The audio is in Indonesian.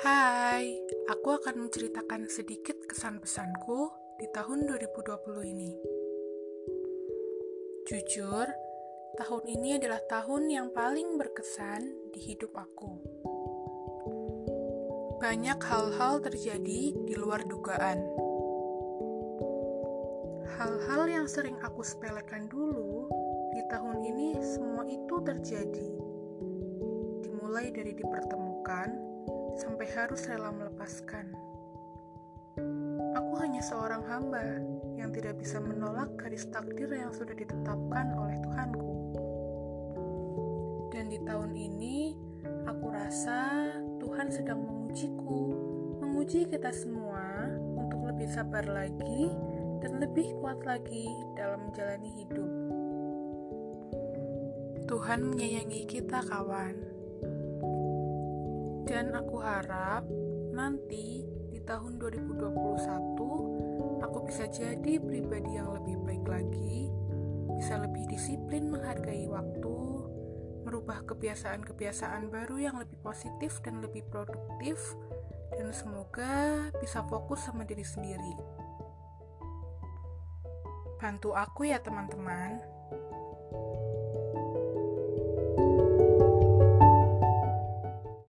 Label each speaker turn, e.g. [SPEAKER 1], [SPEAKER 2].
[SPEAKER 1] Hai, aku akan menceritakan sedikit kesan-pesanku di tahun 2020 ini. Jujur, tahun ini adalah tahun yang paling berkesan di hidup aku. Banyak hal-hal terjadi di luar dugaan. Hal-hal yang sering aku sepelekan dulu, di tahun ini semua itu terjadi. Dimulai dari dipertemukan, sampai harus rela melepaskan. Aku hanya seorang hamba yang tidak bisa menolak garis takdir yang sudah ditetapkan oleh Tuhanku. Dan di tahun ini, aku rasa Tuhan sedang mengujiku, menguji kita semua untuk lebih sabar lagi dan lebih kuat lagi dalam menjalani hidup. Tuhan menyayangi kita, kawan dan aku harap nanti di tahun 2021 aku bisa jadi pribadi yang lebih baik lagi, bisa lebih disiplin menghargai waktu, merubah kebiasaan-kebiasaan baru yang lebih positif dan lebih produktif, dan semoga bisa fokus sama diri sendiri. Bantu aku ya teman-teman.